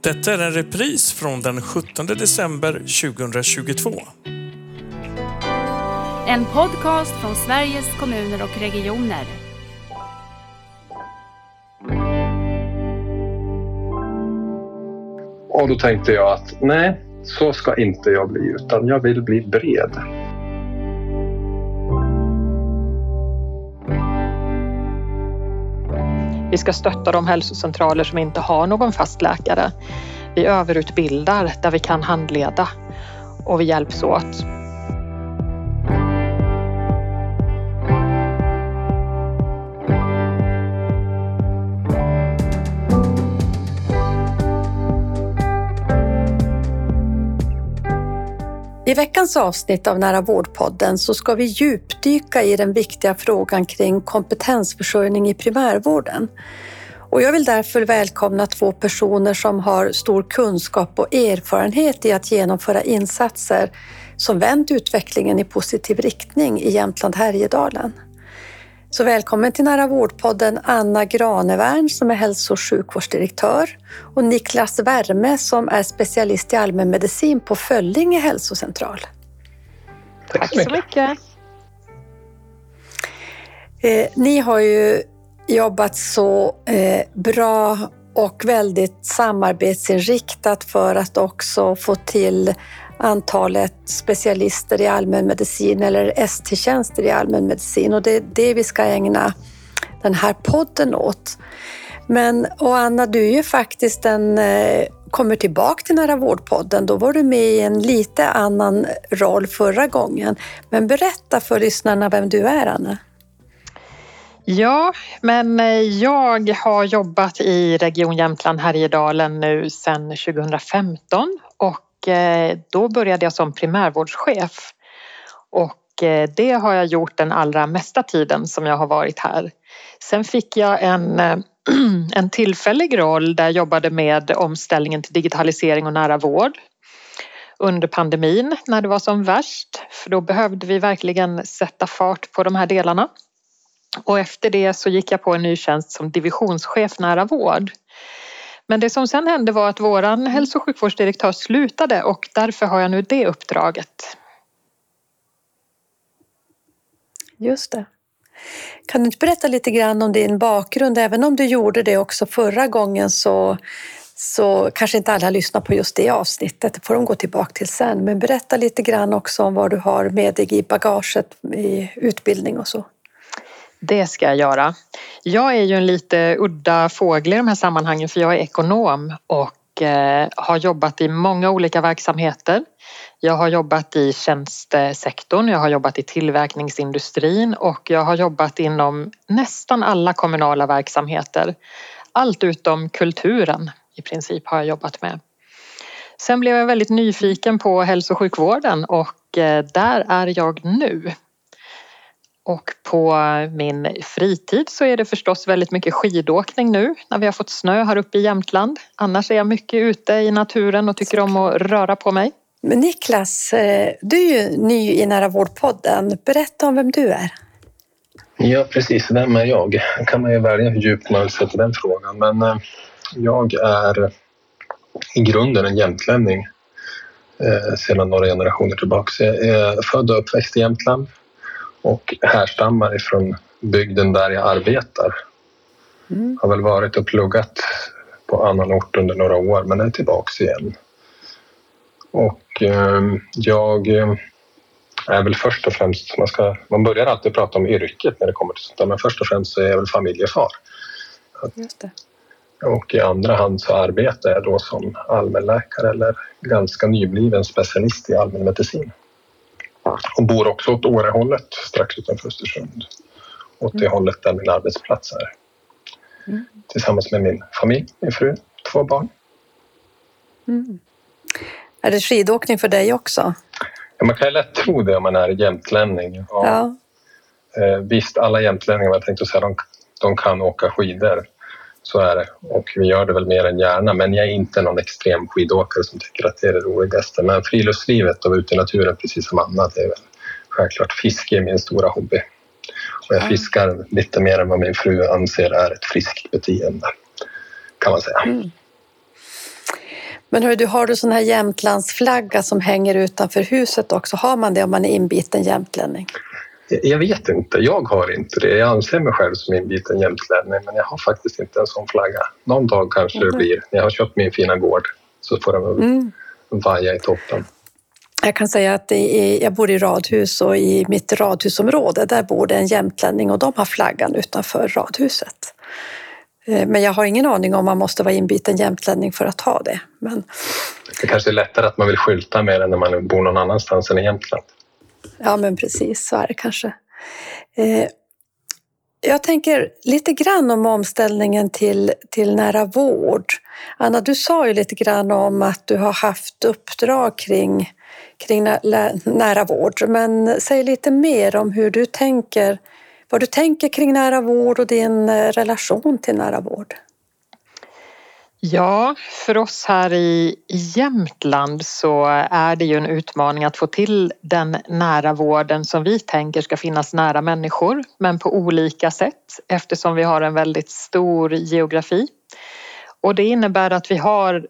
Detta är en repris från den 17 december 2022. En podcast från Sveriges kommuner och regioner. Och då tänkte jag att nej, så ska inte jag bli utan jag vill bli bred. Vi ska stötta de hälsocentraler som inte har någon fast läkare. Vi överutbildar där vi kan handleda och vi hjälps åt. Veckans avsnitt av Nära vårdpodden så ska vi djupdyka i den viktiga frågan kring kompetensförsörjning i primärvården. Och jag vill därför välkomna två personer som har stor kunskap och erfarenhet i att genomföra insatser som vänt utvecklingen i positiv riktning i Jämtland Härjedalen. Så välkommen till Nära vårdpodden Anna Granevärn som är hälso och sjukvårdsdirektör och Niklas Värme som är specialist i allmänmedicin på Föllinge hälsocentral. Tack så mycket. Eh, ni har ju jobbat så eh, bra och väldigt samarbetsinriktat för att också få till antalet specialister i allmänmedicin eller ST-tjänster i allmänmedicin och det är det vi ska ägna den här podden åt. Men och Anna, du är ju faktiskt en, eh, kommer tillbaka till Nära vårdpodden. Då var du med i en lite annan roll förra gången. Men berätta för lyssnarna vem du är, Anna. Ja, men eh, jag har jobbat i Region Jämtland Härjedalen nu sedan 2015 och Eh, då började jag som primärvårdschef och eh, det har jag gjort den allra mesta tiden som jag har varit här. Sen fick jag en, eh, en tillfällig roll där jag jobbade med omställningen till digitalisering och nära vård under pandemin när det var som värst. För då behövde vi verkligen sätta fart på de här delarna. Och efter det så gick jag på en ny tjänst som divisionschef nära vård. Men det som sen hände var att våran hälso och sjukvårdsdirektör slutade och därför har jag nu det uppdraget. Just det. Kan du inte berätta lite grann om din bakgrund? Även om du gjorde det också förra gången så, så kanske inte alla lyssnar på just det avsnittet. Det får de gå tillbaka till sen. Men berätta lite grann också om vad du har med dig i bagaget i utbildning och så. Det ska jag göra. Jag är ju en lite udda fågel i de här sammanhangen för jag är ekonom och eh, har jobbat i många olika verksamheter. Jag har jobbat i tjänstesektorn, jag har jobbat i tillverkningsindustrin och jag har jobbat inom nästan alla kommunala verksamheter. Allt utom kulturen i princip har jag jobbat med. Sen blev jag väldigt nyfiken på hälso och sjukvården och eh, där är jag nu. Och på min fritid så är det förstås väldigt mycket skidåkning nu när vi har fått snö här uppe i Jämtland. Annars är jag mycket ute i naturen och tycker om att röra på mig. Men Niklas, eh, du är ju ny i Nära vårdpodden. Berätta om vem du är. Ja, precis. Vem är jag? kan man ju välja hur djupt man vill sätta den frågan. Men eh, jag är i grunden en jämtlänning eh, sedan några generationer tillbaka. Jag är född och uppväxt i Jämtland och härstammar ifrån bygden där jag arbetar. Mm. Har väl varit och pluggat på annan ort under några år men är tillbaks igen. Och eh, jag är väl först och främst, man, ska, man börjar alltid prata om yrket när det kommer till sånt där, men först och främst så är jag väl familjefar. Just det. Och i andra hand så arbetar jag då som allmänläkare eller ganska nybliven specialist i allmänmedicin och bor också åt Årehållet strax utanför Östersund. Åt det mm. hållet där min arbetsplats är. Mm. Tillsammans med min familj, min fru, två barn. Mm. Är det skidåkning för dig också? Ja, man kan ju lätt tro det om man är jämtlänning. Ja. ja. Eh, visst, alla jämtlänningar, jag tänkte säga, de, de kan åka skidor. Så är det. Och vi gör det väl mer än gärna. Men jag är inte någon extrem skidåkare som tycker att det är det roligaste. Men friluftslivet och ute i naturen, precis som annat, det är väl självklart. Fiske är min stora hobby. Och jag fiskar lite mer än vad min fru anser är ett friskt beteende, kan man säga. Mm. Men hör du, har du sån här Jämtlandsflagga som hänger utanför huset också? Har man det om man är inbiten jämtlänning? Jag vet inte. Jag har inte det. Jag anser mig själv som inbiten jämtlänning men jag har faktiskt inte en sån flagga. Någon dag kanske mm. det blir. När jag har köpt min fina gård så får den mm. vaja i toppen. Jag kan säga att är, jag bor i radhus och i mitt radhusområde där bor det en jämtlänning och de har flaggan utanför radhuset. Eh, men jag har ingen aning om man måste vara inbiten jämtlänning för att ha det. Men... Det kanske är lättare att man vill skylta med det när man bor någon annanstans än i Jämtland. Ja, men precis så är det kanske. Eh, jag tänker lite grann om omställningen till, till nära vård. Anna, du sa ju lite grann om att du har haft uppdrag kring, kring nära vård, men säg lite mer om hur du tänker, vad du tänker kring nära vård och din eh, relation till nära vård. Ja, för oss här i Jämtland så är det ju en utmaning att få till den nära vården som vi tänker ska finnas nära människor, men på olika sätt eftersom vi har en väldigt stor geografi. Och det innebär att vi har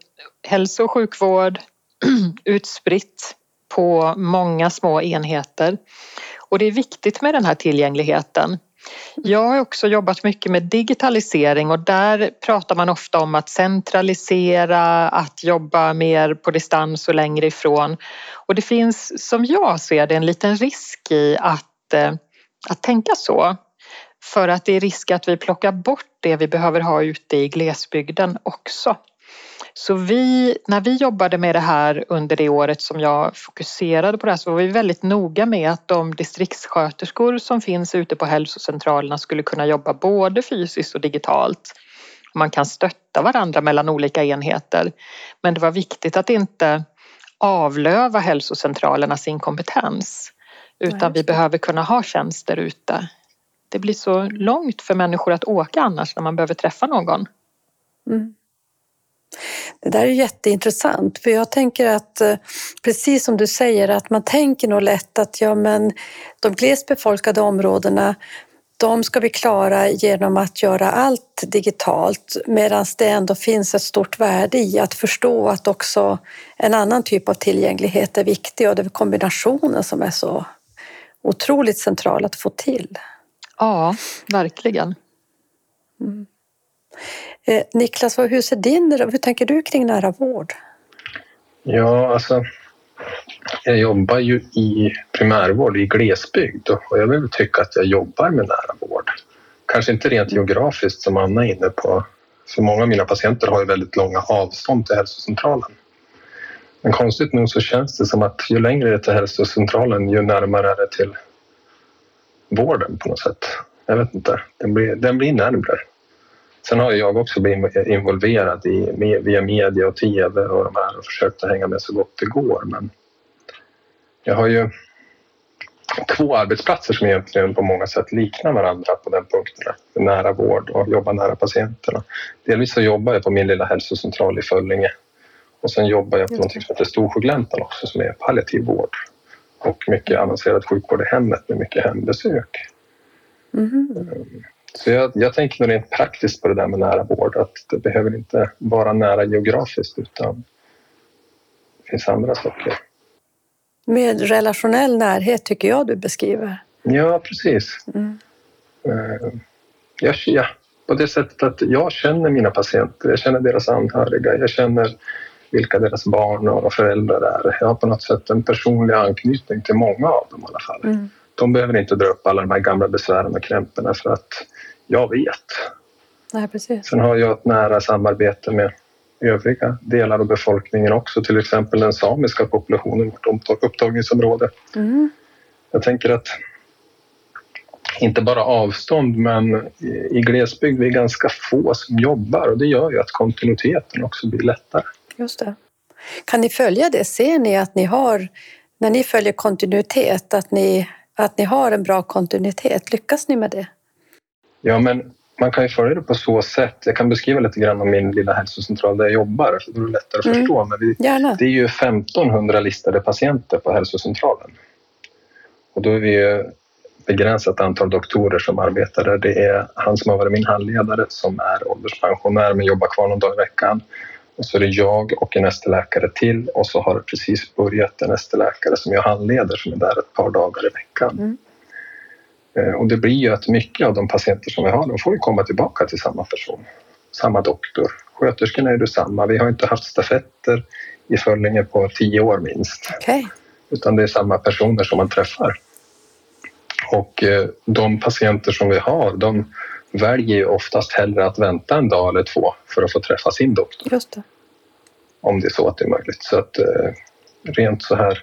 hälso och sjukvård utspritt på många små enheter. Och det är viktigt med den här tillgängligheten jag har också jobbat mycket med digitalisering och där pratar man ofta om att centralisera, att jobba mer på distans och längre ifrån. Och det finns, som jag ser det, en liten risk i att, eh, att tänka så. För att det är risk att vi plockar bort det vi behöver ha ute i glesbygden också. Så vi, när vi jobbade med det här under det året som jag fokuserade på det här så var vi väldigt noga med att de distriktssköterskor som finns ute på hälsocentralerna skulle kunna jobba både fysiskt och digitalt. Man kan stötta varandra mellan olika enheter. Men det var viktigt att inte avlöva hälsocentralerna sin kompetens. Utan vi behöver kunna ha tjänster ute. Det blir så långt för människor att åka annars när man behöver träffa någon. Mm. Det där är jätteintressant, för jag tänker att eh, precis som du säger att man tänker nog lätt att ja, men de glesbefolkade områdena de ska vi klara genom att göra allt digitalt medan det ändå finns ett stort värde i att förstå att också en annan typ av tillgänglighet är viktig och det är kombinationen som är så otroligt central att få till. Ja, verkligen. Mm. Eh, Niklas, hur ser din, hur tänker du kring nära vård? Ja, alltså jag jobbar ju i primärvård i glesbygd och jag vill tycka att jag jobbar med nära vård. Kanske inte rent geografiskt som Anna är inne på. För många av mina patienter har ju väldigt långa avstånd till hälsocentralen. Men konstigt nog så känns det som att ju längre det är till hälsocentralen ju närmare är det till vården på något sätt. Jag vet inte, den blir, den blir närmare. Sen har jag också blivit involverad i, via media och tv och de här och försökt att hänga med så gott det går. Men jag har ju två arbetsplatser som egentligen på många sätt liknar varandra på den punkten. Nära vård och jobba nära patienterna. Delvis så jobbar jag på min lilla hälsocentral i Föllinge och sen jobbar jag på något som heter Storsjögläntan också som är palliativ vård och mycket avancerad sjukvård i hemmet med mycket hembesök. Mm. Så jag, jag tänker nog rent praktiskt på det där med nära vård, att det behöver inte vara nära geografiskt utan det finns andra saker. Med relationell närhet tycker jag du beskriver. Ja, precis. Mm. Eh, jag, ja, på det sättet att jag känner mina patienter, jag känner deras anhöriga, jag känner vilka deras barn och föräldrar är. Jag har på något sätt en personlig anknytning till många av dem i alla fall. Mm. De behöver inte dra upp alla de här gamla besvären och krämporna för att jag vet. Nej, precis. Sen har jag ett nära samarbete med övriga delar av befolkningen också, till exempel den samiska populationen, vårt upptagningsområde. Mm. Jag tänker att inte bara avstånd, men i glesbygd vi är ganska få som jobbar och det gör ju att kontinuiteten också blir lättare. Just det. Kan ni följa det? Ser ni att ni har, när ni följer kontinuitet, att ni, att ni har en bra kontinuitet? Lyckas ni med det? Ja, men man kan ju följa det på så sätt. Jag kan beskriva lite grann om min lilla hälsocentral där jag jobbar, för då är det lättare att mm. förstå. Men vi, det är ju 1500 listade patienter på hälsocentralen. Och då är vi ju begränsat antal doktorer som arbetar där. Det är han som har varit min handledare som är ålderspensionär men jobbar kvar någon dag i veckan. Så det är jag och en ST-läkare till och så har det precis börjat en ST-läkare som jag handleder som är där ett par dagar i veckan. Mm. Eh, Och det blir ju att mycket av de patienter som vi har, de får ju komma tillbaka till samma person, samma doktor. Sköterskorna är det samma. Vi har inte haft stafetter i Föllinge på tio år minst, Okej. utan det är samma personer som man träffar. Och eh, de patienter som vi har, de väljer ju oftast hellre att vänta en dag eller två för att få träffa sin doktor, Just det. om det är så att det är möjligt. Så att eh, rent så här,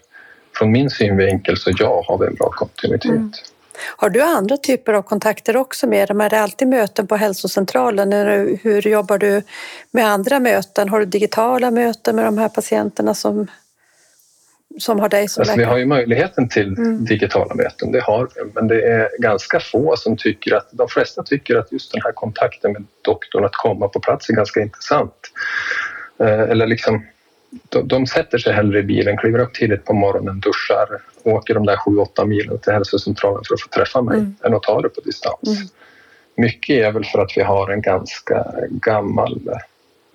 från min synvinkel så ja, har vi en bra kontinuitet. Mm. Har du andra typer av kontakter också med dem? Är det alltid möten på hälsocentralen? Hur jobbar du med andra möten? Har du digitala möten med de här patienterna som, som har dig som Alltså, vi läkare? har ju möjligheten till Mm. digitala möten, det har vi. Men det är ganska få som tycker att, de flesta tycker att just den här kontakten med doktorn, att komma på plats är ganska intressant. Eh, Eller liksom, de, de sätter sig hellre i bilen, kliver upp tidigt på morgonen, duschar, åker de där 7-8 milen till hälsocentralen för att få träffa mig, Mm. än att ta det på distans. Mm. Mycket är väl för att vi har en ganska gammal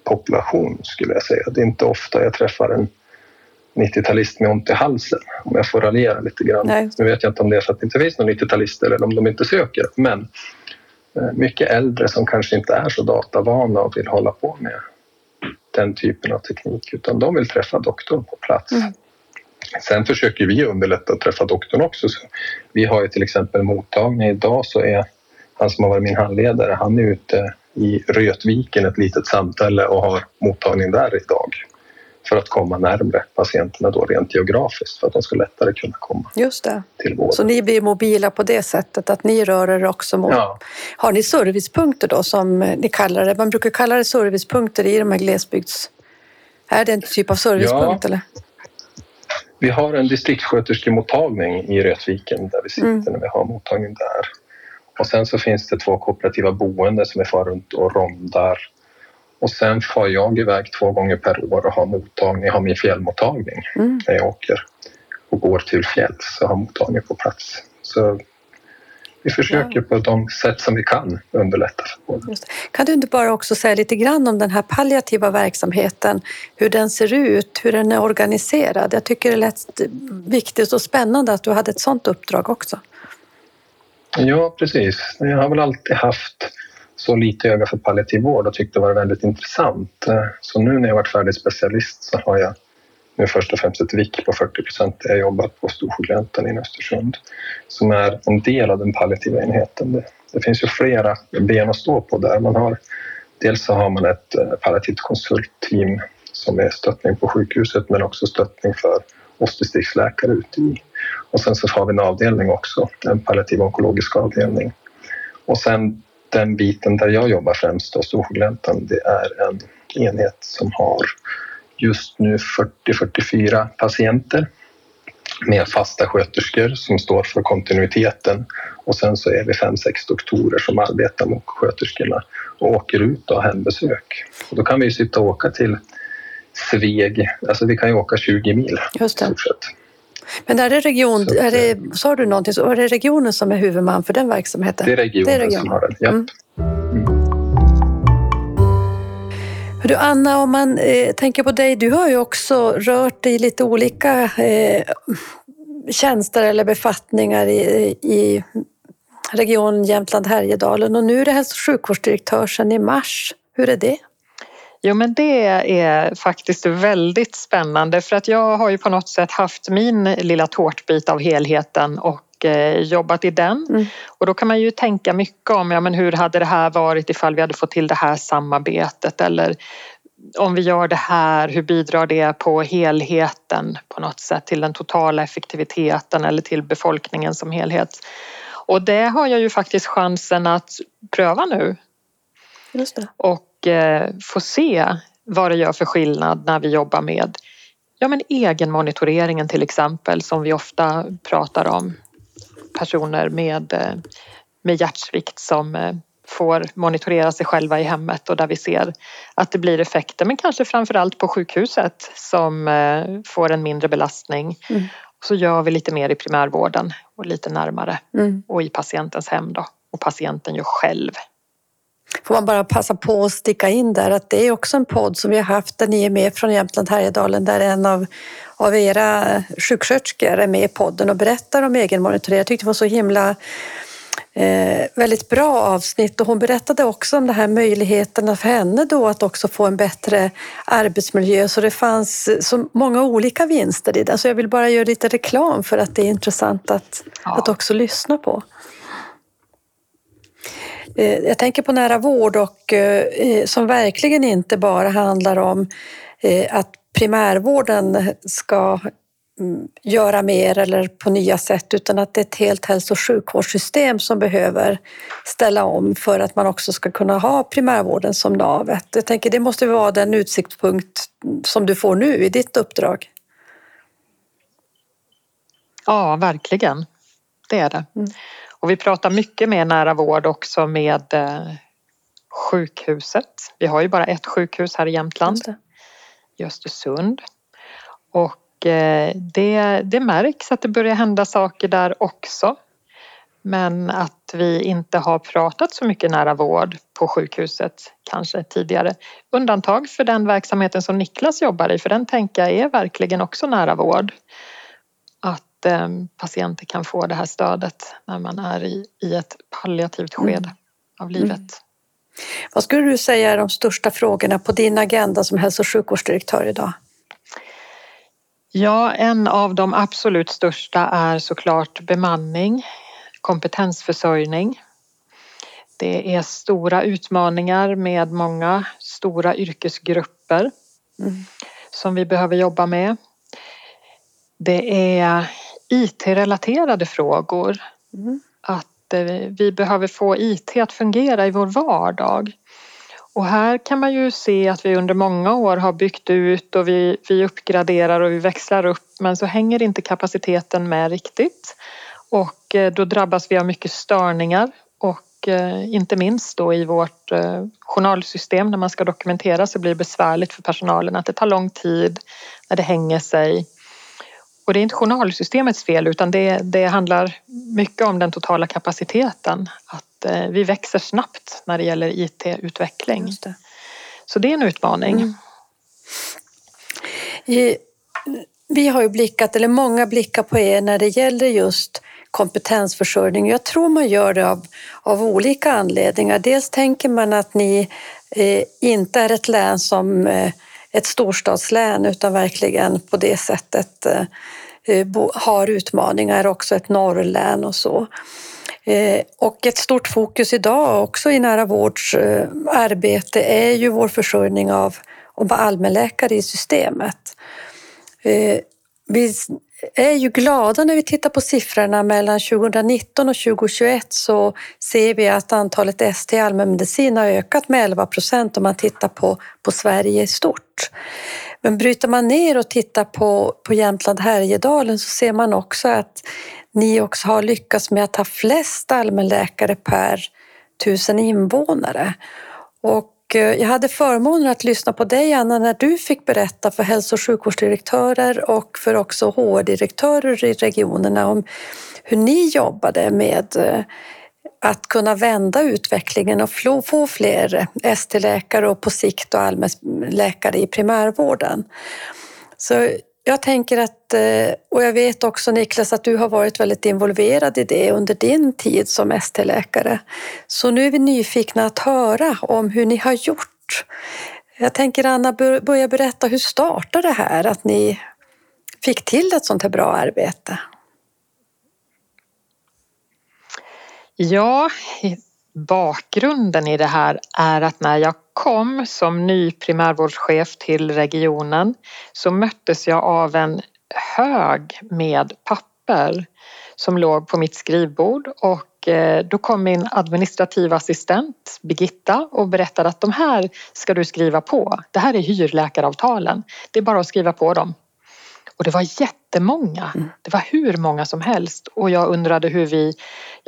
population skulle jag säga. Det är inte ofta jag träffar en 90-talist med ont i halsen, om jag får raljera lite grann. Nej. Nu vet jag inte om det är för att det inte finns några 90-talister eller om de inte söker, men eh, mycket äldre som kanske inte är så datavana och vill hålla på med den typen av teknik, utan de vill träffa doktorn på plats. Mm. Sen försöker vi underlätta att träffa doktorn också. Så vi har ju till exempel mottagning. Idag så är han som har varit min handledare, han är ute i Rötviken, ett litet samhälle och har mottagning där idag för att komma närmre patienterna då rent geografiskt för att de ska lättare kunna komma Just det. till vården. Så ni blir mobila på det sättet att ni rör er också mot... Ja, Har ni servicepunkter då som ni kallar det? Man brukar kalla det servicepunkter i de här glesbygds... Är det en typ av servicepunkt eller? vi har en distriktssköterskemottagning i Rötviken där vi sitter Mm. när vi har mottagning där. Och sen så finns det två kooperativa boenden som vi far runt och rondar. Och sen far jag iväg två gånger per år och har mottagning, har min fjällmottagning Mm. när jag åker och går till fjälls och har mottagning på plats. Så vi försöker på de sätt som vi kan underlätta för det. Kan du inte bara också säga lite grann om den här palliativa verksamheten, hur den ser ut, hur den är organiserad? Jag tycker det lät viktigt och spännande att du hade ett sådant uppdrag också. Ja, precis. Jag har väl alltid haft så lite öga för palliativ vård och tyckte det var väldigt intressant. Eh, så nu när jag varit färdig specialist så har jag nu först och främst ett VIK på 40 procent. Jag jobbar på Storsjögläntan i Östersund som är en del av den palliativa enheten. Det, det finns ju flera ben att stå på där. Man har, dels så har man ett eh, palliativt konsultteam som är stöttning på sjukhuset men också stöttning för oss distriktsläkare ute i och sen så har vi en avdelning också, en palliativ onkologisk avdelning. Och sen den biten där jag jobbar främst, då, Storsjögläntan, det är en enhet som har just nu 40-44 patienter med fasta sköterskor som står för kontinuiteten och sen så är vi fem, sex doktorer som arbetar mot sköterskorna och åker ut och har hembesök. Och då kan vi ju sitta och åka till Sveg, alltså vi kan ju åka 20 mil Just det. Men är det region, Så att, är det, sa du någonting, så är det regionen som är huvudman för den verksamheten? Det är regionen, Det är regionen. som har den. Japp. Mm. Du Anna, om man eh, tänker på dig, du har ju också rört dig i lite olika eh, tjänster eller befattningar i, i region Jämtland Härjedalen och nu är det hälso och sjukvårdsdirektör sedan i mars. Hur är det? Jo men det är faktiskt väldigt spännande för att jag har ju på något sätt haft min lilla tårtbit av helheten och eh, jobbat i den. Mm. Och då kan man ju tänka mycket om ja, men hur hade det här varit ifall vi hade fått till det här samarbetet eller om vi gör det här, hur bidrar det på helheten på något sätt till den totala effektiviteten eller till befolkningen som helhet? Och det har jag ju faktiskt chansen att pröva nu Just det. och få se vad det gör för skillnad när vi jobbar med ja, men egenmonitoreringen till exempel som vi ofta pratar om. Personer med, eh, med hjärtsvikt som eh, får monitorera sig själva i hemmet och där vi ser att det blir effekter men kanske framförallt på sjukhuset som eh, får en mindre belastning. Mm. Så gör vi lite mer i primärvården och lite närmare Mm. och i patientens hem då och patienten gör själv Får man bara passa på att sticka in där att det är också en podd som vi har haft där ni är med från Jämtland Härjedalen där en av, av era sjuksköterskor är med i podden och berättar om egenmonitorering. Jag tyckte det var så himla eh, väldigt bra avsnitt och hon berättade också om de här möjligheterna för henne då att också få en bättre arbetsmiljö så det fanns så många olika vinster i det. Så jag vill bara göra lite reklam för att det är intressant att, ja. att också lyssna på. Eh, jag tänker på nära vård och eh, som verkligen inte bara handlar om eh, att primärvården ska mm, göra mer eller på nya sätt utan att det är ett helt hälso och sjukvårdssystem som behöver ställa om för att man också ska kunna ha primärvården som navet. Jag tänker det måste vara den utsiktspunkt som du får nu i ditt uppdrag. Ja, verkligen. Det är det. Mm. Och vi pratar mycket med nära vård också med eh, sjukhuset. Vi har ju bara ett sjukhus här i Jämtland, i Östersund. Och eh, det, det märks att det börjar hända saker där också. Men att vi inte har pratat så mycket nära vård på sjukhuset kanske tidigare. Undantag för den verksamheten som Niklas jobbar i, för den tänker jag är verkligen också nära vård. Eh, patienter kan få det här stödet när man är i, i ett palliativt skede mm. av livet. Mm. Vad skulle du säga är de största frågorna på din agenda som hälso och sjukvårdsdirektör idag? Ja, en av de absolut största är såklart bemanning, kompetensförsörjning. Det är stora utmaningar med många stora yrkesgrupper mm. som vi behöver jobba med. Det är IT-relaterade frågor. Mm. Att eh, vi behöver få IT att fungera i vår vardag. Och här kan man ju se att vi under många år har byggt ut och vi, vi uppgraderar och vi växlar upp men så hänger inte kapaciteten med riktigt. Och eh, då drabbas vi av mycket störningar och eh, inte minst då i vårt journalsystem när man ska dokumentera så blir det besvärligt för personalen att det tar lång tid när det hänger sig och det är inte journalsystemets fel utan det, det handlar mycket om den totala kapaciteten. Att eh, vi växer snabbt när det gäller IT-utveckling. Så det är en utmaning. Mm. I, vi har ju blickat, eller många blickar på er när det gäller just kompetensförsörjning. Jag tror man gör det av, av olika anledningar. Dels tänker man att ni eh, inte är ett län som eh, ett storstadslän utan verkligen på det sättet eh, Eh, har utmaningar, också ett norrlän och så. Eh, och ett stort fokus idag också i nära vårds eh, arbete är ju vår försörjning av, av allmänläkare i systemet. Vi är ju glada när vi tittar på siffrorna mellan 2019 och 2021 så ser vi att antalet ST i allmänmedicin har ökat med 11 procent om man tittar på, på Sverige i stort. Men bryter man ner och tittar på, på Jämtland Härjedalen så ser man också att ni också har lyckats med att ha flest allmänläkare per tusen invånare. Och eh, jag hade förmånen att lyssna på dig Anna när du fick berätta för hälso och sjukvårdsdirektörer och för också HR-direktörer i regionerna om hur ni jobbade med eh, att kunna vända utvecklingen och få fler ST-läkare och på sikt allmänläkare i primärvården. Så jag tänker att, eh, och jag vet också Niklas att du har varit väldigt involverad i det under din tid som ST-läkare. Så nu är vi nyfikna att höra om hur ni har gjort. Jag tänker Anna, börja berätta, hur startade det här att ni fick till ett sånt här bra arbete? Ja, bakgrunden i det här är att när jag kom som ny primärvårdschef till regionen så möttes jag av en hög med papper som låg på mitt skrivbord och eh, då kom min administrativa assistent Birgitta och berättade att de här ska du skriva på. Det här är hyrläkaravtalen. Det är bara att skriva på dem. Och det var jättemånga. Mm. Det var hur många som helst. Och jag undrade hur vi,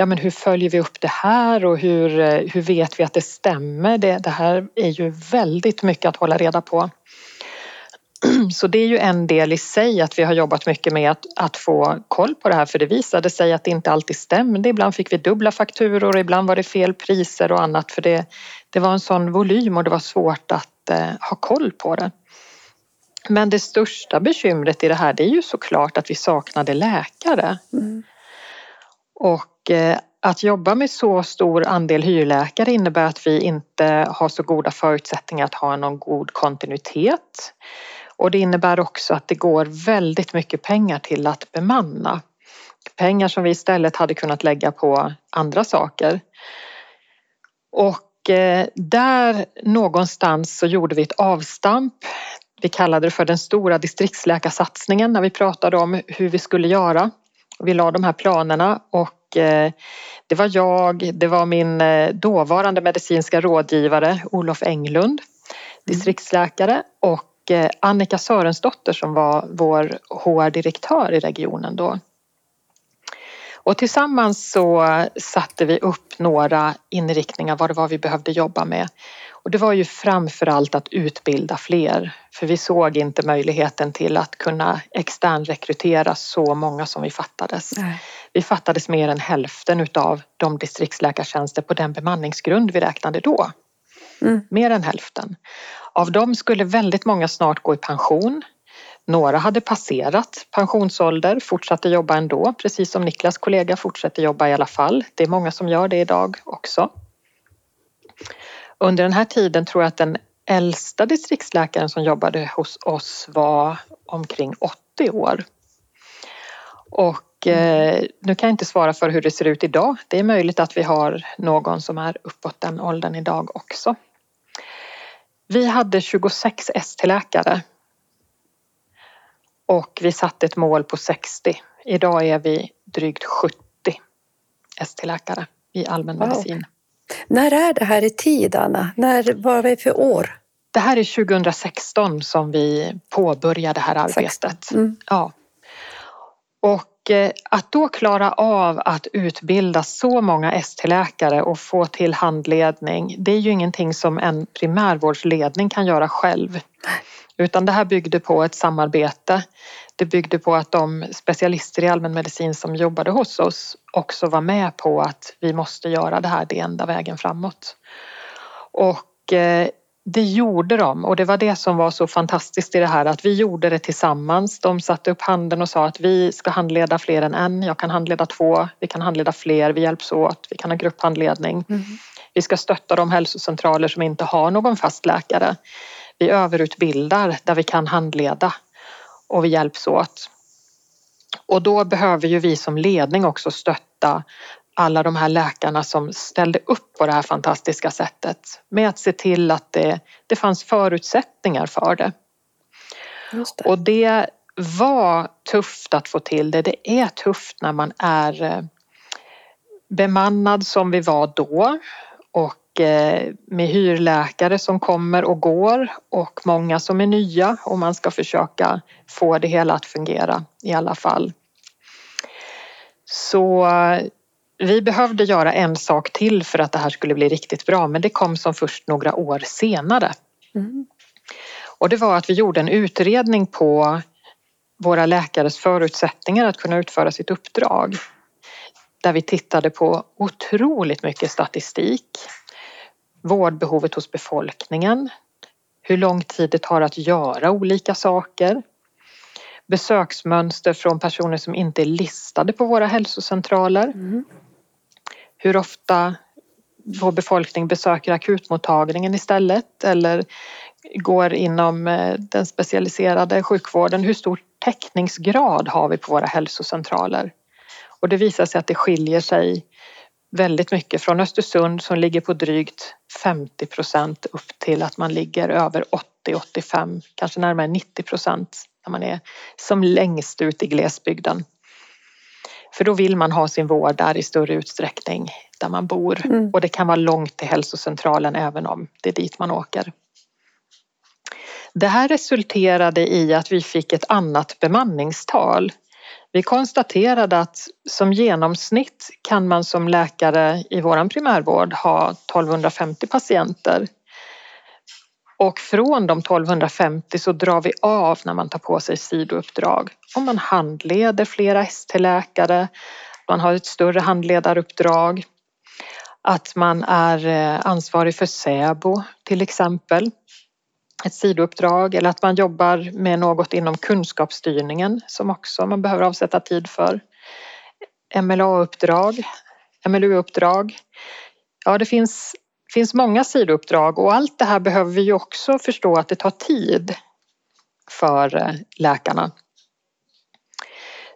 ja men hur följer vi upp det här och hur, eh, hur vet vi att det stämmer? Det, det här är ju väldigt mycket att hålla reda på. Så det är ju en del i sig att vi har jobbat mycket med att, att få koll på det här för det visade sig att det inte alltid stämde. Ibland fick vi dubbla fakturor, ibland var det fel priser och annat för det, det var en sån volym och det var svårt att eh, ha koll på det. Men det största bekymret i det här det är ju såklart att vi saknade läkare. Mm. Och och eh, att jobba med så stor andel hyrläkare innebär att vi inte har så goda förutsättningar att ha någon god kontinuitet. Och det innebär också att det går väldigt mycket pengar till att bemanna. Pengar som vi istället hade kunnat lägga på andra saker. Och eh, där någonstans så gjorde vi ett avstamp. Vi kallade det för den stora distriktsläkarsatsningen när vi pratade om hur vi skulle göra. Vi la de här planerna och eh, det var jag, det var min eh, dåvarande medicinska rådgivare Olof Englund, distriktsläkare och Eh, Annika Sörensdotter som var vår HR-direktör i regionen då. Och tillsammans så satte vi upp några inriktningar vad det var vi behövde jobba med. Och det var ju framförallt att utbilda fler, för vi såg inte möjligheten till att kunna externrekrytera så många som vi fattades. Nej. Vi fattades mer än hälften utav de distriktsläkartjänster på den bemanningsgrund vi räknade då. Mm. Mer än hälften. Av dem skulle väldigt många snart gå i pension. Några hade passerat pensionsålder, fortsatte jobba ändå, precis som Niklas kollega fortsätter jobba i alla fall. Det är många som gör det idag också. Under den här tiden tror jag att den äldsta distriktsläkaren som jobbade hos oss var omkring 80 år. Och eh, nu kan jag inte svara för hur det ser ut idag. Det är möjligt att vi har någon som är uppåt den åldern idag också. Vi hade 26 ST-läkare och vi satte ett mål på 60. Idag är vi drygt 70 ST-läkare i allmänmedicin. Wow. När är det här i tid, Anna? När, vad är det för år? Det här är 2016 som vi påbörjade det här arbetet. Mm. Ja. Och Eh, att då klara av att utbilda så många ST-läkare och få till handledning, det är ju ingenting som en primärvårdsledning kan göra själv. Utan det här byggde på ett samarbete. Det byggde på att de specialister i allmänmedicin som jobbade hos oss också var med på att vi måste göra det här, det enda vägen framåt. Och eh, det gjorde de och det var det som var så fantastiskt i det här att vi gjorde det tillsammans. De satte upp handen och sa att vi ska handleda fler än en. Jag kan handleda två, vi kan handleda fler, vi hjälps åt, vi kan ha grupphandledning. Mm. Vi ska stötta de hälsocentraler som inte har någon fast läkare. Vi överutbildar där vi kan handleda och vi hjälps åt. Och då behöver ju vi som ledning också stötta alla de här läkarna som ställde upp på det här fantastiska sättet med att se till att det, det fanns förutsättningar för det. det. Och det var tufft att få till det. Det är tufft när man är eh, bemannad som vi var då och med hyrläkare som kommer och går och många som är nya och man ska försöka få det hela att fungera i alla fall. Så vi behövde göra en sak till för att det här skulle bli riktigt bra men det kom som först några år senare. Mm. Och det var att vi gjorde en utredning på våra läkares förutsättningar att kunna utföra sitt uppdrag. Där vi tittade på otroligt mycket statistik. Vårdbehovet hos befolkningen. Hur lång tid det tar att göra olika saker. Besöksmönster från personer som inte är listade på våra hälsocentraler. Mm hur ofta vår befolkning besöker akutmottagningen istället eller går inom eh, den specialiserade sjukvården. Hur stor täckningsgrad har vi på våra hälsocentraler? Och det visar sig att det skiljer sig väldigt mycket från Östersund som ligger på drygt 50 procent upp till att man ligger över 80-85, kanske närmare 90 procent när man är som längst ut i glesbygden. För då vill man ha sin vård där i större utsträckning där man bor mm. och det kan vara långt till hälsocentralen även om det är dit man åker. Det här resulterade i att vi fick ett annat bemanningstal. Vi konstaterade att som genomsnitt kan man som läkare i vår primärvård ha 1250 patienter. Och från de 1250 så drar vi av när man tar på sig sidouppdrag. Om man handleder flera ST-läkare, man har ett större handledaruppdrag, att man är eh, ansvarig för SÄBO till exempel, ett sidouppdrag eller att man jobbar med något inom kunskapsstyrningen som också man behöver avsätta tid för. MLA-uppdrag, MLU-uppdrag. Ja, det finns, finns många sidouppdrag och allt det här behöver vi ju också förstå att det tar tid för eh, läkarna.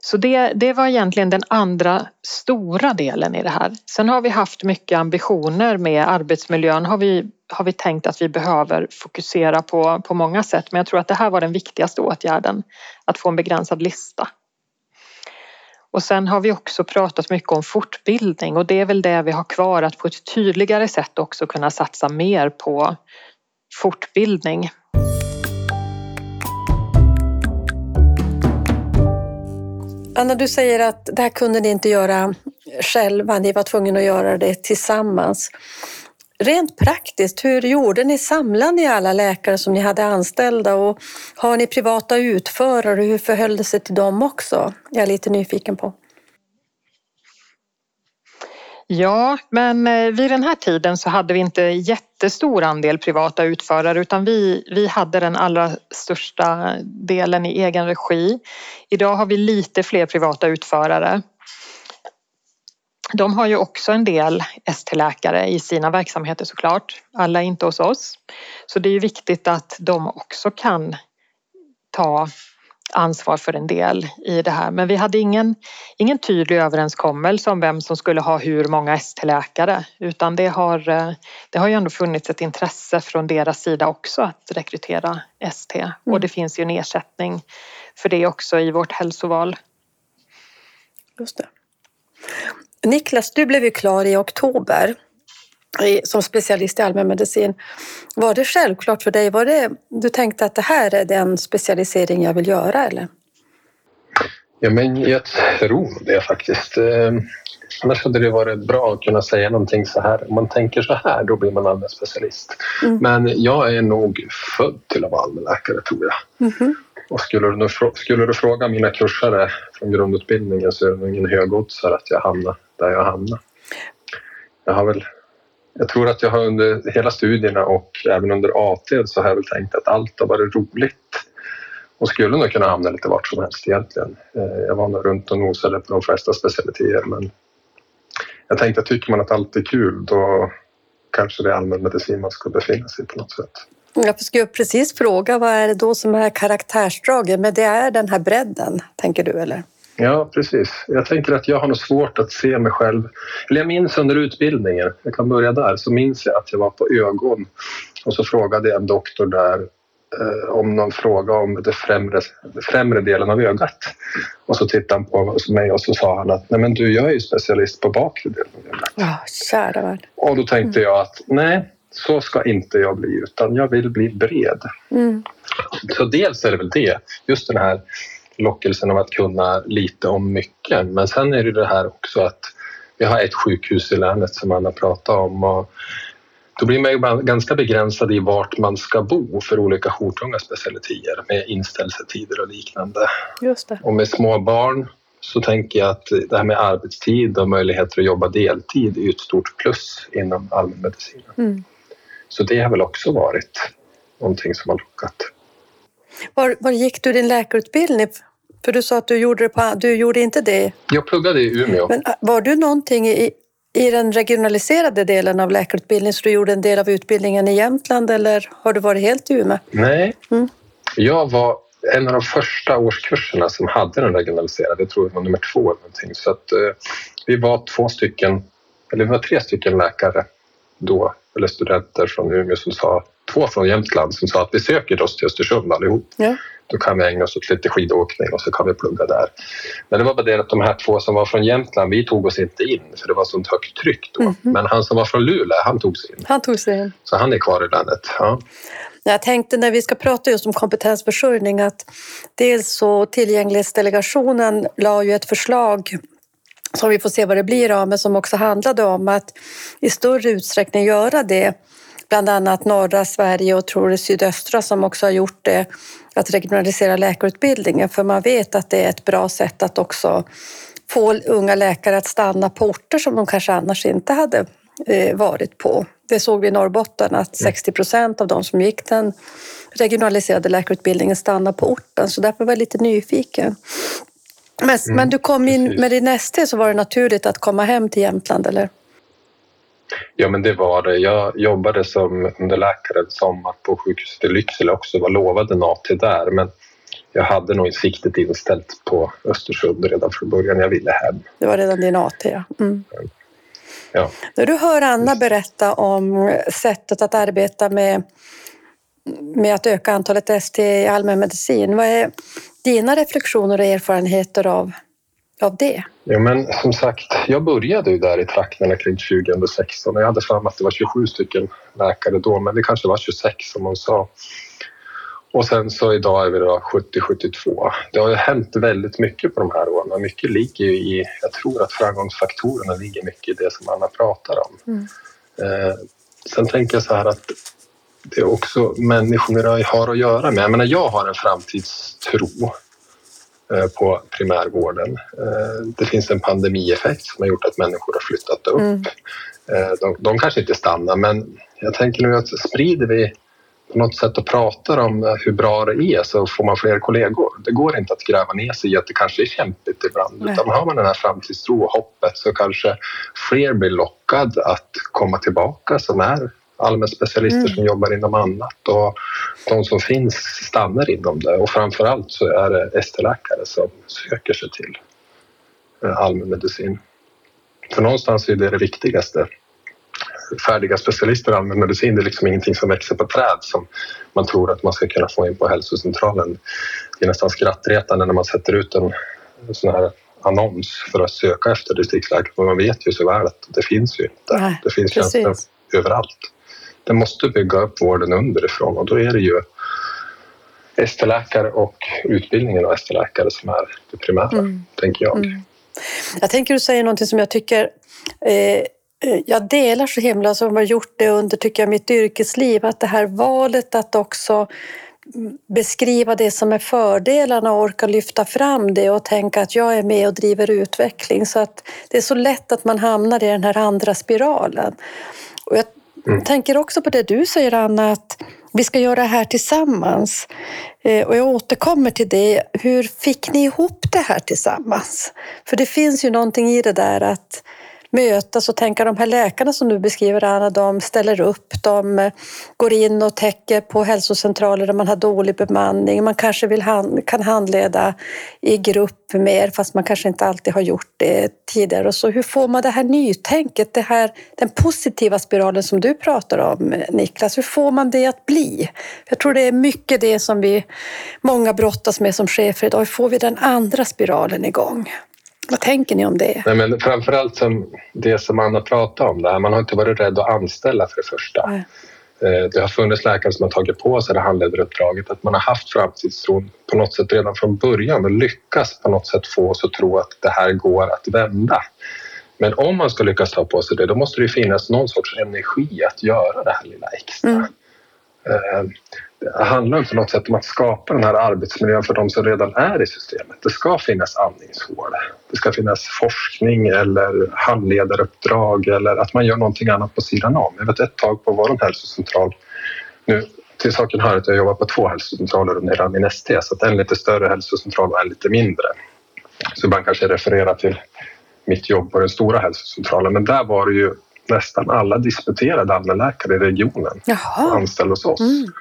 Så det, det var egentligen den andra stora delen i det här. Sen har vi haft mycket ambitioner med arbetsmiljön har vi, har vi tänkt att vi behöver fokusera på, på många sätt men jag tror att det här var den viktigaste åtgärden, att få en begränsad lista. Och sen har vi också pratat mycket om fortbildning och det är väl det vi har kvar att på ett tydligare sätt också kunna satsa mer på fortbildning. Anna, du säger att det här kunde ni inte göra själva, ni var tvungna att göra det tillsammans. Rent praktiskt, hur gjorde ni? Samlade ni alla läkare som ni hade anställda och har ni privata utförare? Hur förhöll det sig till dem också? Jag är lite nyfiken på. Ja, men eh, vid den här tiden så hade vi inte jättestor andel privata utförare utan vi, vi hade den allra största delen i egen regi. Idag har vi lite fler privata utförare. De har ju också en del ST-läkare i sina verksamheter såklart. Alla är inte hos oss. Så det är ju viktigt att de också kan ta ansvar för en del i det här. Men vi hade ingen, ingen tydlig överenskommelse om vem som skulle ha hur många ST-läkare utan det har, det har ju ändå funnits ett intresse från deras sida också att rekrytera ST mm. och det finns ju en ersättning för det också i vårt hälsoval. Just det. Niklas, du blev ju klar i oktober som specialist i allmänmedicin. Var det självklart för dig? Var det, du tänkte att det här är den specialisering jag vill göra eller? Ja, men jag tror det faktiskt. Eh, annars hade det varit bra att kunna säga någonting så här. Om man tänker så här, då blir man allmänspecialist. Mm. Men jag är nog född till att vara allmänläkare, tror jag. Mm. Och skulle du, skulle du fråga mina kursare från grundutbildningen så är det nog ingen högoddsare att jag hamnar där jag hamnar. Jag har väl jag tror att jag har under hela studierna och även under AT så har jag väl tänkt att allt har varit roligt och skulle nog kunna hamna lite vart som helst egentligen. Eh, jag var nog runt och nosade på de flesta specialiteter men jag tänkte att tycker man att allt är kul då kanske det är allmänmedicin man ska befinna sig på något sätt. Mm, jag skulle precis fråga vad är det då som är karaktärsdragen men det är den här bredden, tänker du eller? Ja, precis. Jag tänker att jag har nog svårt att se mig själv. Eller jag minns under utbildningen, jag kan börja där, så minns jag att jag var på ögon och så frågade jag en doktor där eh, om någon fråga om den främre, främre delen av ögat. Och så tittade han på mig och så sa han att nej men du, jag är ju specialist på bakre delen av ögat. Ja, kära värld. Och då tänkte jag att nej, så ska inte jag bli utan jag vill bli bred. Mm. Så dels är det väl det, just den här lockelsen av att kunna lite om mycket. Men sen är det det här också att vi har ett sjukhus i länet som Anna pratade om och då blir man ju ganska begränsad i vart man ska bo för olika jourtunga specialiteter med inställelsetider och liknande. Just det. Och med små barn så tänker jag att det här med arbetstid och möjligheter att jobba deltid är ett stort plus inom allmänmedicinen. Mm. Så det har väl också varit någonting som har lockat. Var, var gick du din läkarutbildning? För du sa att du gjorde, det på, du gjorde inte det. Jag pluggade i Umeå. Men äh, var du någonting i, i den regionaliserade delen av läkarutbildningen så du gjorde en del av utbildningen i Jämtland eller har du varit helt i Umeå? Nej, mm. jag var en av de första årskurserna som hade den regionaliserade. Jag tror det var nummer två eller någonting. Så att, eh, vi var två stycken, eller vi var tre stycken läkare då, eller studenter från Umeå som sa två från Jämtland som sa att vi söker oss till Östersund allihop. Ja. Då kan vi ägna oss åt lite skidåkning och så kan vi plugga där. Men det var bara det att de här två som var från Jämtland, vi tog oss inte in för det var sånt högt tryck då. Mm -hmm. Men han som var från Luleå, han tog sig in. Han tog sig in. Så han är kvar i landet. Ja. Jag tänkte när vi ska prata just om kompetensförsörjning att dels så tillgänglighetsdelegationen la ju ett förslag som vi får se vad det blir av, men som också handlade om att i större utsträckning göra det bland annat norra Sverige och tror det sydöstra som också har gjort det, att regionalisera läkarutbildningen. För man vet att det är ett bra sätt att också få unga läkare att stanna på orter som de kanske annars inte hade eh, varit på. Det såg vi i Norrbotten att 60 mm. procent av de som gick den regionaliserade läkarutbildningen stannade på orten. Så därför var jag lite nyfiken. Men, mm, men du kom in precis. med din ST så var det naturligt att komma hem till Jämtland, eller? Ja, men det var det. Jag jobbade som underläkare en sommar på sjukhuset i Lycksele också. var lovad en AT där, men jag hade nog siktet inställt på Östersund redan från början. Jag ville hem. Det var redan din AT, ja. Mm. ja. När du hör Anna berätta om sättet att arbeta med, med att öka antalet ST i allmänmedicin, vad är dina reflektioner och erfarenheter av, av det? Ja, men som sagt, jag började ju där i trakterna kring 2016 och jag hade för mig att det var 27 stycken läkare då, men det kanske var 26 som hon sa. Och sen så idag är vi då 70-72. Det har ju hänt väldigt mycket på de här åren. Mycket ligger ju i, jag tror att framgångsfaktorerna ligger mycket i det som Anna pratar om. Mm. Eh, sen tänker jag så här att det är också människor jag har att göra med. Jag menar, jag har en framtidstro på primärvården. Eh, det finns en pandemieffekt som har gjort att människor har flyttat upp. Mm. Eh, de, de kanske inte stannar, men jag tänker nu att sprider vi på något sätt och pratar om hur bra det är så får man fler kollegor. Det går inte att gräva ner sig i att det kanske är kämpigt ibland. Nej. Utan har man den här framtidstro och hoppet så kanske fler blir lockade att komma tillbaka som är allmänspecialister mm. som jobbar inom annat och de som finns stannar inom det och framför allt så är det ST-läkare som söker sig till eh, allmänmedicin. För någonstans är det det viktigaste. Färdiga specialister i allmänmedicin det är liksom ingenting som växer på träd som man tror att man ska kunna få in på hälsocentralen. Det är nästan skrattretande när man sätter ut en sån här annons för att söka efter distriktsläkare men man vet ju så väl att det finns ju inte. Nej, det finns tjänster överallt det måste bygga upp vården underifrån och då är det ju ST-läkare och utbildningen av ST-läkare som är det primära, mm. tänker jag. Mm. Jag tänker du säger någonting som jag tycker eh, jag delar så himla som har gjort det under tycker jag, mitt yrkesliv, att det här valet att också beskriva det som är fördelarna och orka lyfta fram det och tänka att jag är med och driver utveckling. Så att det är så lätt att man hamnar i den här andra spiralen. Och jag mm. tänker också på det du säger Anna, att vi ska göra det här tillsammans. Eh, och jag återkommer till det. Hur fick ni ihop det här tillsammans? För det finns ju någonting i det där att mötas och tänka de här läkarna som du beskriver Anna, de ställer upp, de eh, går in och täcker på hälsocentraler där man har dålig bemanning. Man kanske vill hand, kan handleda i grupp mer fast man kanske inte alltid har gjort det tidigare. Och så hur får man det här nytänket, det här, den positiva spiralen som du pratar om Niklas, hur får man det att bli? Jag tror det är mycket det som vi många brottas med som chefer idag. Hur får vi den andra spiralen igång? Vad tänker ni om det? Nej, men framförallt som det som Anna pratade om, där. man har inte varit rädd att anställa för det första. Nej. Eh, det har funnits läkare som har tagit på sig det handledaruppdraget, att man har haft framtidstron på något sätt redan från början och lyckats på något sätt få oss att tro att det här går att vända. Men om man ska lyckas ta på sig det, då måste det finnas någon sorts energi att göra det här lilla extra. Mm. Handlar på något sätt om att skapa den här arbetsmiljön för de som redan är i systemet. Det ska finnas andningshål. Det ska finnas forskning eller handledaruppdrag eller att man gör någonting annat på sidan om. Jag vet ett tag på vår hälsocentral. Nu, till saken hör att jag jobbar på två hälsocentraler under hela min ST, så att en lite större hälsocentral och en lite mindre. Så man kanske refererar till mitt jobb på den stora hälsocentralen, men där var det ju nästan alla disputerade allmänläkare i regionen anställda hos oss. Mm.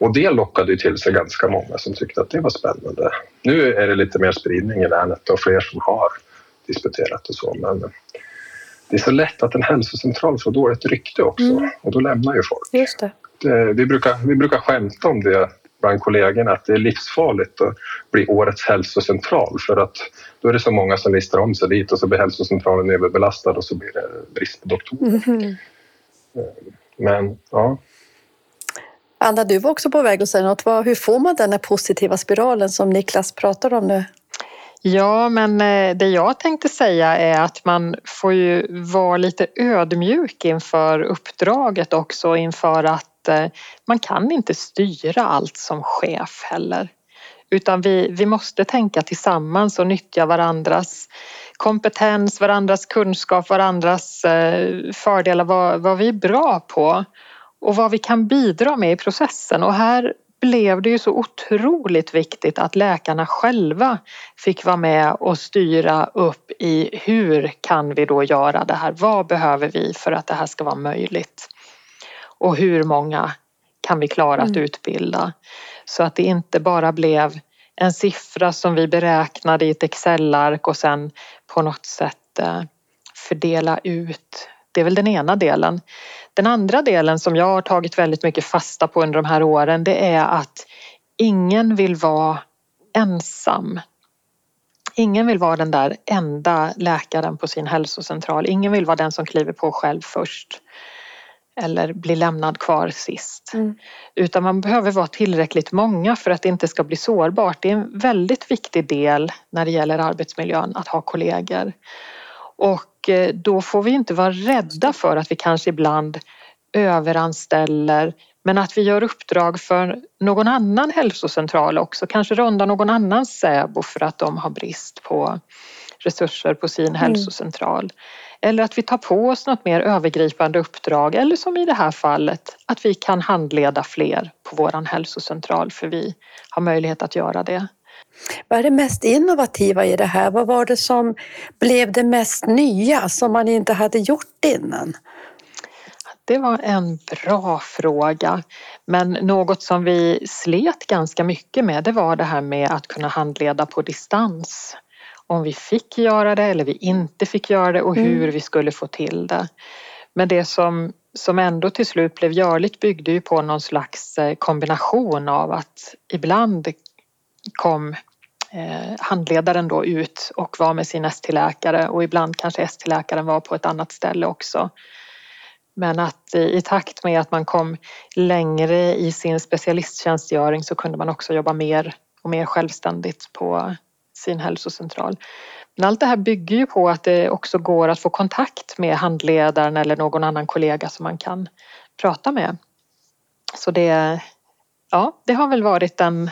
Och det lockade ju till sig ganska många som tyckte att det var spännande. Nu är det lite mer spridning i länet och fler som har disputerat och så, men det är så lätt att en hälsocentral får dåligt rykte också mm. och då lämnar ju folk. Just det. Det, vi, brukar, vi brukar skämta om det bland kollegorna att det är livsfarligt att bli årets hälsocentral för att då är det så många som listar om sig dit och så blir hälsocentralen överbelastad och så blir det brist på doktorer. Mm. Men ja, Anna, du var också på väg att säga något. Hur får man den här positiva spiralen som Niklas pratar om nu? Ja, men eh, det jag tänkte säga är att man får ju vara lite ödmjuk inför uppdraget också inför att eh, man kan inte styra allt som chef heller. Utan vi, vi måste tänka tillsammans och nyttja varandras kompetens, varandras kunskap, varandras eh, fördelar, vad, vad vi är bra på och vad vi kan bidra med i processen. Och här blev det ju så otroligt viktigt att läkarna själva fick vara med och styra upp i hur kan vi då göra det här? Vad behöver vi för att det här ska vara möjligt? Och hur många kan vi klara att mm. utbilda? Så att det inte bara blev en siffra som vi beräknade i ett Excel-ark och sen på något sätt eh, fördela ut. Det är väl den ena delen. Den andra delen som jag har tagit väldigt mycket fasta på under de här åren det är att ingen vill vara ensam. Ingen vill vara den där enda läkaren på sin hälsocentral. Ingen vill vara den som kliver på själv först eller blir lämnad kvar sist. Mm. Utan man behöver vara tillräckligt många för att det inte ska bli sårbart. Det är en väldigt viktig del när det gäller arbetsmiljön att ha kollegor. Och eh, då får vi inte vara rädda för att vi kanske ibland överanställer men att vi gör uppdrag för någon annan hälsocentral också, kanske ronda någon annan SÄBO för att de har brist på resurser på sin mm. hälsocentral. Eller att vi tar på oss något mer övergripande uppdrag eller som i det här fallet att vi kan handleda fler på våran hälsocentral för vi har möjlighet att göra det. Vad är det mest innovativa i det här? Vad var det som blev det mest nya som man inte hade gjort innan? Det var en bra fråga. Men något som vi slet ganska mycket med det var det här med att kunna handleda på distans. Om vi fick göra det eller vi inte fick göra det och hur mm. vi skulle få till det. Men det som, som ändå till slut blev görligt byggde ju på någon slags eh, kombination av att ibland kom eh, handledaren då ut och var med sin ST-läkare och ibland kanske ST-läkaren var på ett annat ställe också. Men att i takt med att man kom längre i sin specialisttjänstgöring så kunde man också jobba mer och mer självständigt på sin hälsocentral. Men allt det här bygger ju på att det också går att få kontakt med handledaren eller någon annan kollega som man kan prata med. Så det, ja, det har väl varit en,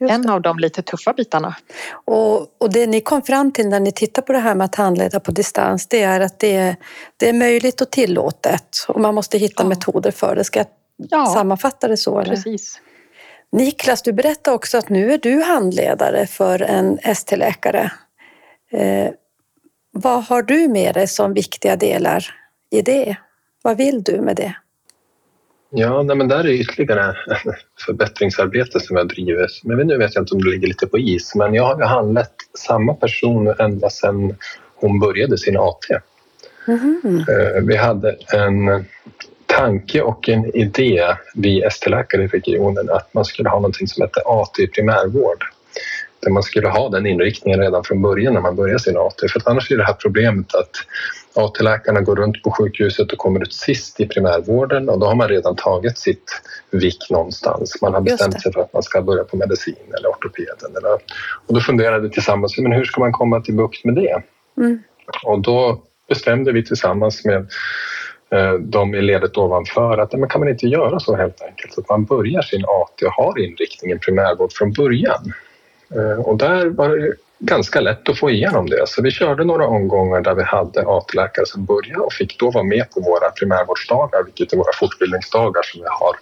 en av de lite tuffa bitarna. Och, och det ni kom fram till när ni tittar på det här med att handleda på distans, det är att det, det är möjligt och tillåtet och man måste hitta ja. metoder för det. Ska jag ja. sammanfatta det så? Eller? Precis. Niklas, du berättade också att nu är du handledare för en ST-läkare. Eh, vad har du med dig som viktiga delar i det? Vad vill du med det? Ja, nej, men där är ytterligare förbättringsarbete som jag driver. Men nu vet jag inte om det ligger lite på is, men jag har handlat samma person ända sedan hon började sin AT. Mm. Vi hade en tanke och en idé, vi ST-läkare i regionen, att man skulle ha någonting som heter AT i primärvård. Där man skulle ha den inriktningen redan från början när man börjar sin AT. För annars är det här problemet att AT-läkarna går runt på sjukhuset och kommer ut sist i primärvården och då har man redan tagit sitt vick någonstans. Man har bestämt sig för att man ska börja på medicin eller ortopeden. Eller, och då funderade vi tillsammans, men hur ska man komma till bukt med det? Mm. Och då bestämde vi tillsammans med Eh, de i ledet ovanför att men kan man inte göra så helt enkelt så att man börjar sin AT och har inriktningen primärvård från början. Eh, och där var det ganska lätt att få igenom det. Så vi körde några omgångar där vi hade AT-läkare som började och fick då vara med på våra primärvårdsdagar vilket är våra fortbildningsdagar som vi har.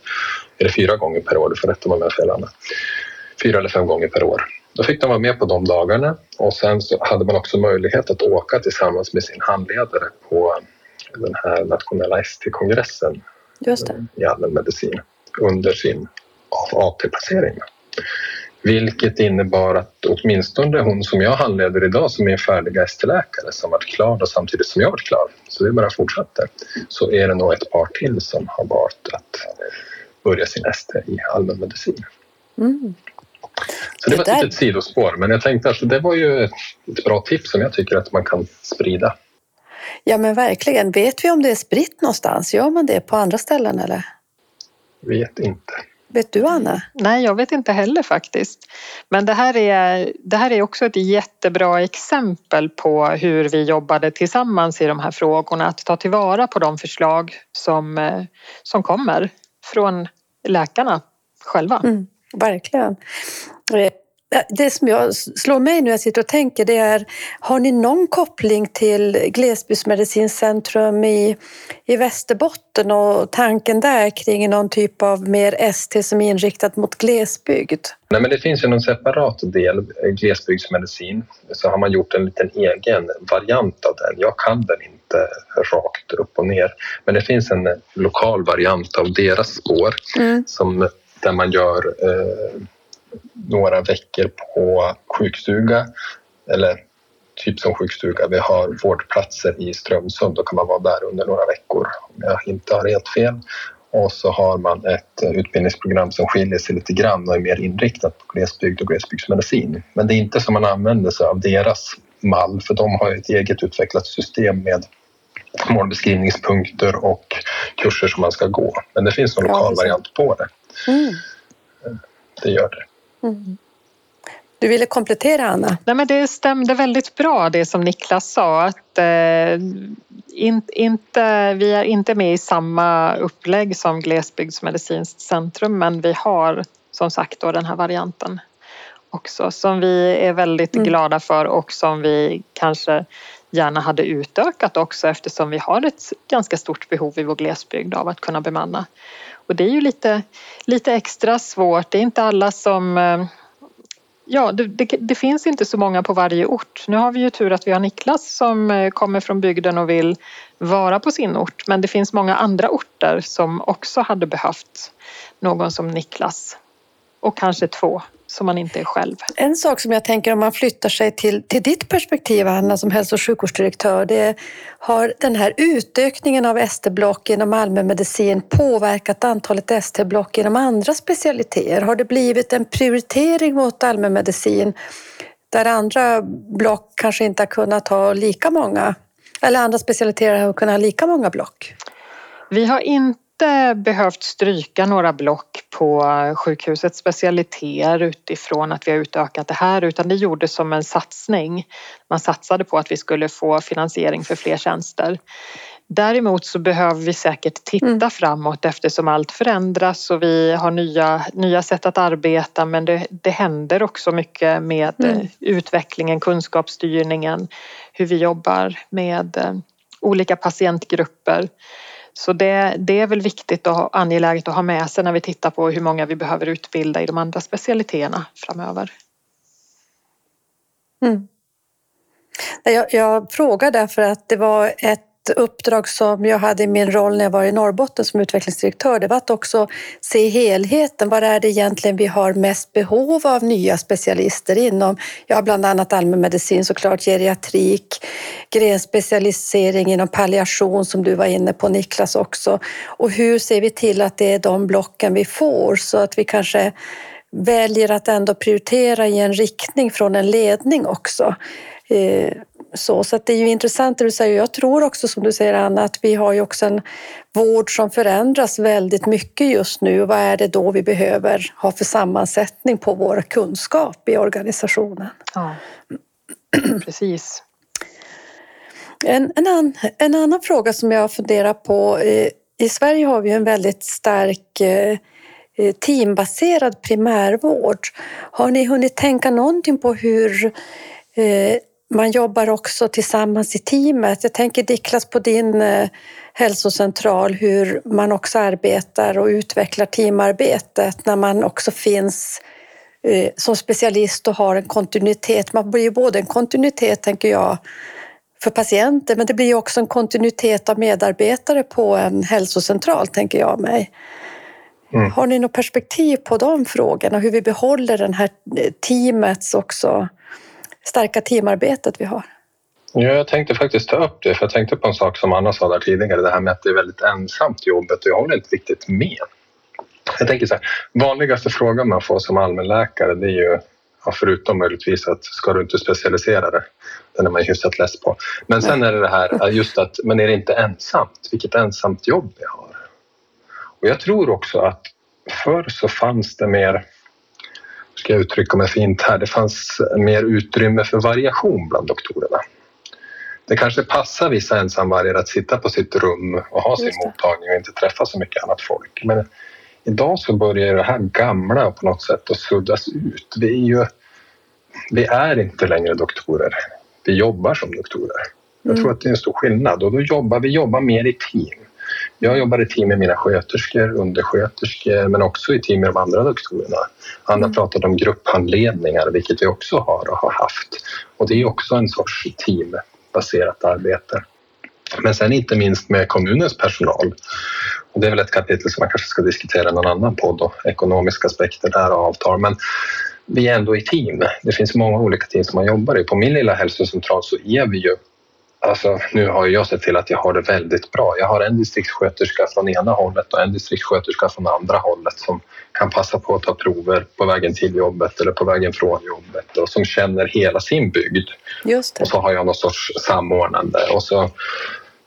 Är det fyra gånger per år, du får rätta mig om jag har fel Fyra eller fem gånger per år. Då fick de vara med på de dagarna och sen så hade man också möjlighet att åka tillsammans med sin handledare på den här nationella ST-kongressen i allmänmedicin under sin AT-placering. Vilket innebar att åtminstone hon som jag handleder idag som är färdig ST-läkare som varit klar och samtidigt som jag varit klar, så det bara fortsätter, så är det nog ett par till som har valt att börja sin ST i allmänmedicin. Mm. Så det, det var ett litet sidospår, men jag tänkte att det var ju ett bra tips som jag tycker att man kan sprida. Ja men verkligen. Vet vi om det är spritt någonstans? Gör man det på andra ställen eller? Vet inte. Vet du Anna? Nej, jag vet inte heller faktiskt. Men det här, är, det här är också ett jättebra exempel på hur vi jobbade tillsammans i de här frågorna. Att ta tillvara på de förslag som, eh, som kommer från läkarna själva. Mm, verkligen. Eh, det som jag slår mig när jag sitter och tänker det är, har ni någon koppling till Glesbygdsmedicinskt centrum i, i Västerbotten och tanken där kring någon typ av mer ST som är inriktat mot glesbygd? Nej, men det finns ju någon separat del, eh, glesbygdsmedicin, så har man gjort en liten egen variant av den. Jag kan den inte rakt upp och ner, men det finns en lokal variant av deras spår mm. som, där man gör eh, några veckor på sjukstuga eller typ som sjukstuga. Vi har vårdplatser i Strömsund. Då kan man vara där under några veckor om jag inte har helt fel. Och så har man ett utbildningsprogram som skiljer sig lite grann och är mer inriktat på glesbygd och glesbygdsmedicin. Men det är inte som man använder sig av deras mall för de har ett eget utvecklat system med målbeskrivningspunkter och kurser som man ska gå. Men det finns en lokal variant på det. Mm. Det gör det. Mm. Du ville komplettera Anna? Nej, men det stämde väldigt bra det som Niklas sa att eh, in, inte, vi är inte med i samma upplägg som Glesbygdsmedicinskt centrum men vi har som sagt då den här varianten också som vi är väldigt mm. glada för och som vi kanske gärna hade utökat också eftersom vi har ett ganska stort behov i vår glesbygd av att kunna bemanna och det är ju lite, lite extra svårt. Det är inte alla som eh, Ja, det, det, det, finns inte så många på varje ort. Nu har vi ju tur att vi har Niklas som eh, kommer från bygden och vill vara på sin ort. Men det finns många andra orter som också hade behövt någon som Niklas. Och kanske två som man inte är själv. En sak som jag tänker om man flyttar sig till, till ditt perspektiv Anna som hälso och sjukvårdsdirektör, det har den här utökningen av ST-block inom allmänmedicin påverkat antalet ST-block inom andra specialiteter? Har det blivit en prioritering mot allmänmedicin där andra block kanske inte har kunnat ha lika många, eller andra specialiteter har kunnat ha lika många block? Vi har inte inte behövt stryka några block på sjukhusets specialiteter utifrån att vi har utökat det här utan det gjordes som en satsning. Man satsade på att vi skulle få finansiering för fler tjänster. Däremot så behöver vi säkert titta mm. framåt eftersom allt förändras och vi har nya, nya sätt att arbeta men det, det händer också mycket med mm. utvecklingen, kunskapsstyrningen, hur vi jobbar med eh, olika patientgrupper. Så det, det är väl viktigt och angeläget att ha med sig när vi tittar på hur många vi behöver utbilda i de andra specialiteterna framöver. Mm. Jag, jag frågar därför att det var ett uppdrag som jag hade i min roll när jag var i Norrbotten som utvecklingsdirektör, det var att också se helheten. Vad är det egentligen vi har mest behov av nya specialister inom? Ja, bland annat allmänmedicin såklart, geriatrik, grenspecialisering inom palliation som du var inne på Niklas också. Och hur ser vi till att det är de blocken vi får så att vi kanske väljer att ändå prioritera i en riktning från en ledning också. Eh, Eh, så, så det är ju intressant det du säger. Jag tror också som du säger Anna att vi har ju också en vård som förändras väldigt mycket just nu. Vad är det då vi behöver ha för sammansättning på vår kunskap i organisationen? Ja, precis. En, en, an, en annan fråga som jag funderar på. Eh, I Sverige har vi en väldigt stark eh, teambaserad primärvård. Har ni hunnit tänka någonting på hur man jobbar också tillsammans i teamet. Jag tänker Diklas på din eh, hälsocentral, hur man också arbetar och utvecklar teamarbetet när man också finns eh, som specialist och har en kontinuitet. Man blir ju både en kontinuitet, tänker jag, för patienter, men det blir också en kontinuitet av medarbetare på en hälsocentral, tänker jag mig. Mm. Har ni något perspektiv på de frågorna, hur vi behåller den här eh, teamets också starka teamarbetet vi har. Ja, jag tänkte faktiskt ta upp det, för jag tänkte på en sak som Anna sa där tidigare, det här med att det är väldigt ensamt jobbet och jag håller inte riktigt med. Jag tänker så här, vanligaste frågan man får som allmänläkare det är ju, förutom möjligtvis att ska du inte specialisera dig? Den är man ju hyfsat less på. Men sen är det det här just att, men är det inte ensamt? Vilket ensamt jobb vi har. Och jag tror också att förr så fanns det mer, ska jag uttrycka mig fint här, det fanns mer utrymme för variation bland doktorerna. Det kanske passar vissa ensamvargar att sitta på sitt rum och ha sin mottagning och inte träffa så mycket annat folk. Men idag så börjar det här gamla på något sätt att suddas ut. Vi är ju vi är inte längre doktorer. Vi jobbar som doktorer. Jag tror mm. att det är en stor skillnad och då jobbar vi jobbar mer i team. Jag jobbar i team med mina sköterskor, undersköterskor men också i team med de andra doktorerna. Anna mm. pratade om grupphandledningar, vilket vi också har och har haft. Och det är också en sorts teambaserat arbete. Men sen inte minst med kommunens personal. Och det är väl ett kapitel som man kanske ska diskutera i någon annan podd och ekonomiska aspekter där och avtal. Men vi är ändå i team. Det finns många olika team som man jobbar i. På min lilla hälsocentral så är vi ju Alltså, nu har jag sett till att jag har det väldigt bra. Jag har en distriktssköterska från ena hållet och en distriktssköterska från andra hållet som kan passa på att ta prover på vägen till jobbet eller på vägen från jobbet och som känner hela sin bygd. Just det. Och så har jag någon sorts samordnande. Och så,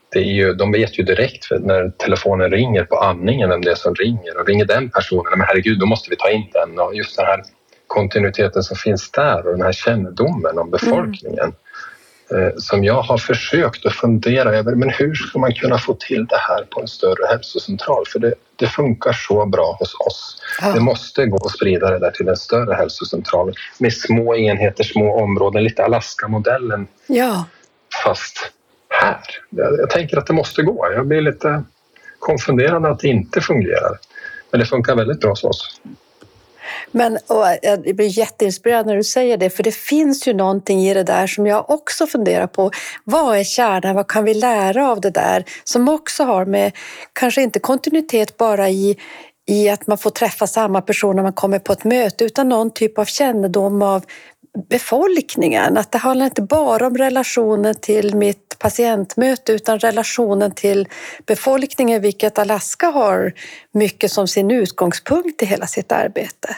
det är ju, de vet ju direkt när telefonen ringer på andningen vem det är som ringer och ringer den personen, men herregud, då måste vi ta in den. Och just den här kontinuiteten som finns där och den här kännedomen om befolkningen mm. Som jag har försökt att fundera över. Men hur ska man kunna få till det här på en större hälsocentral? För det, det funkar så bra hos oss. Ja. Det måste gå att sprida det där till en större hälsocentral med små enheter, små områden, lite Alaska-modellen. Ja. Fast här. Jag, jag tänker att det måste gå. Jag blir lite konfunderad att det inte fungerar. Men det funkar väldigt bra hos oss. Men och eh, jag blir jätteinspirerad när du säger det, för det finns ju någonting i det där som jag också funderar på. Vad är kärnan? Vad kan vi lära av det där? Som också har med, kanske inte kontinuitet bara i i att man får träffa samma person när man kommer på ett möte utan någon typ av kännedom av befolkningen. Att det handlar inte bara om relationen till mitt patientmöte utan relationen till befolkningen, vilket Alaska har mycket som sin utgångspunkt i hela sitt arbete.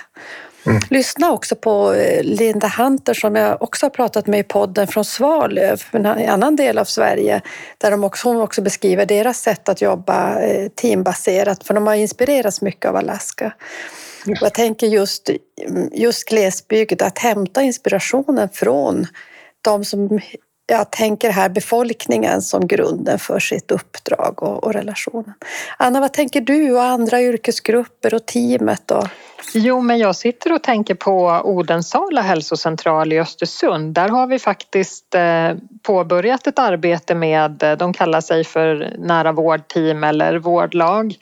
Mm. Lyssna också på eh, Linda Hunter som jag också har pratat med i podden från Svalöv, en annan del av Sverige, där de också, hon också beskriver deras sätt att jobba eh, teambaserat, för de har inspirerats mycket av Alaska. Jag tänker just, just glesbygd, att hämta inspirationen från de som jag tänker här befolkningen som grunden för sitt uppdrag och, och relationen. Anna, vad tänker du och andra yrkesgrupper och teamet? Och... Jo, men jag sitter och tänker på Odensala hälsocentral i Östersund. Där har vi faktiskt eh, påbörjat ett arbete med, eh, de kallar sig för nära vårdteam eller vårdlag,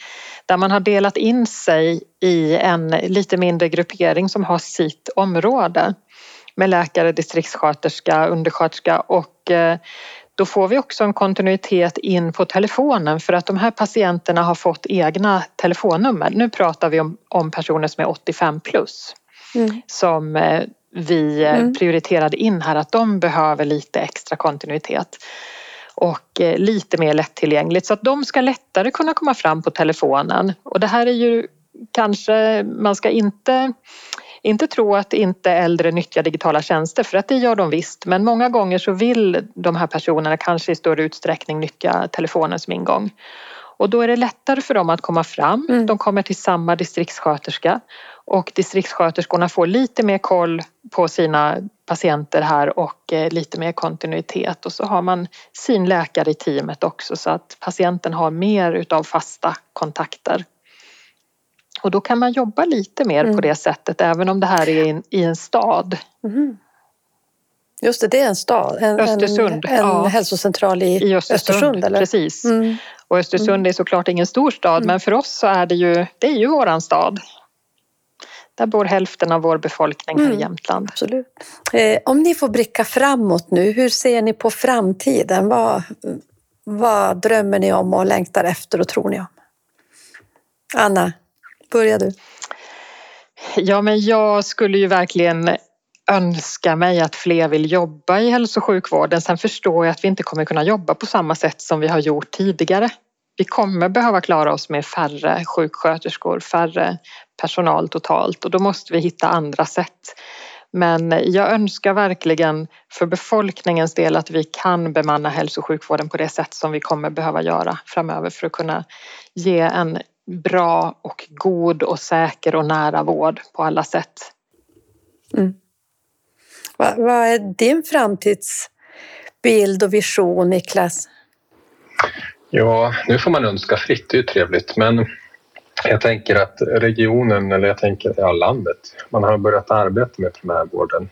där man har delat in sig i en lite mindre gruppering som har sitt område med läkare, distriktssköterska, undersköterska och eh, då får vi också en kontinuitet in på telefonen för att de här patienterna har fått egna telefonnummer. Nu pratar vi om, om personer som är 85 plus mm. som eh, vi eh, mm. prioriterade in här att de behöver lite extra kontinuitet och lite mer lättillgängligt så att de ska lättare kunna komma fram på telefonen. Och det här är ju kanske, man ska inte inte tro att inte äldre nyttjar digitala tjänster för att det gör de visst men många gånger så vill de här personerna kanske i större utsträckning nyttja telefonen som ingång. Och då är det lättare för dem att komma fram. Mm. De kommer till samma distriktssköterska och distriktssköterskorna får lite mer koll på sina patienter här och eh, lite mer kontinuitet och så har man sin läkare i teamet också så att patienten har mer utav fasta kontakter. Och då kan man jobba lite mer mm. på det sättet även om det här är in, i en stad. Mm. Just det, det är en stad, en, Östersund, en, en ja. hälsocentral i, I Östersund. Östersund eller? Precis. Mm. Och Östersund mm. är såklart ingen stor stad mm. men för oss så är det ju, det är ju våran stad. Där bor hälften av vår befolkning här i mm. Jämtland. Absolut. Eh, om ni får blicka framåt nu, hur ser ni på framtiden? Vad, vad drömmer ni om och längtar efter och tror ni om? Anna? Börja du. Ja, men jag skulle ju verkligen önska mig att fler vill jobba i hälso och sjukvården. Sen förstår jag att vi inte kommer kunna jobba på samma sätt som vi har gjort tidigare. Vi kommer behöva klara oss med färre sjuksköterskor, färre personal totalt och då måste vi hitta andra sätt. Men jag önskar verkligen för befolkningens del att vi kan bemanna hälso och sjukvården på det sätt som vi kommer behöva göra framöver för att kunna ge en bra och god och säker och nära vård på alla sätt. Mm. Vad, vad är din framtidsbild och vision, Niklas? Ja, nu får man önska fritt, det är ju trevligt, men jag tänker att regionen, eller jag tänker ja, landet, man har börjat arbeta med primärvården.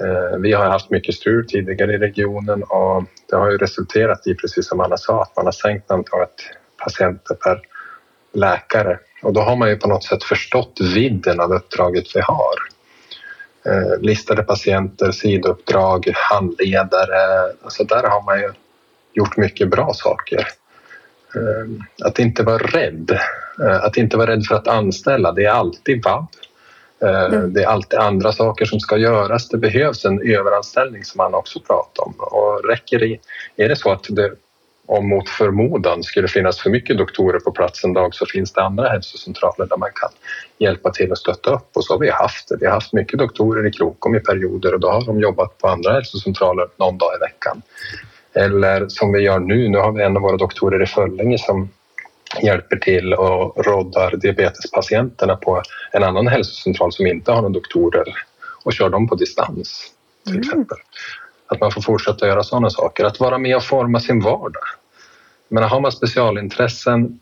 Eh, vi har haft mycket strul tidigare i regionen och det har ju resulterat i, precis som Anna sa, att man har sänkt antalet patienter per läkare. Och då har man ju på något sätt förstått vidden av uppdraget vi har. Eh, listade patienter, sidouppdrag, handledare. Alltså där har man ju gjort mycket bra saker. Eh, att inte vara rädd. Eh, att inte vara rädd för att anställa, det är alltid vab. Mm. Det är alltid andra saker som ska göras. Det behövs en överanställning som man också pratar om. Och räcker det, är det så att det om mot förmodan skulle finnas för mycket doktorer på plats en dag så finns det andra hälsocentraler där man kan hjälpa till och stötta upp och så har vi haft det. Vi har haft mycket doktorer i Krokom i perioder och då har de jobbat på andra hälsocentraler någon dag i veckan. Eller som vi gör nu, nu har vi en av våra doktorer i Föllinge som hjälper till och råddar diabetespatienterna på en annan hälsocentral som inte har några doktorer och kör dem på distans till mm. exempel. Att man får fortsätta göra sådana saker. Att vara med och forma sin vardag. Men har man specialintressen,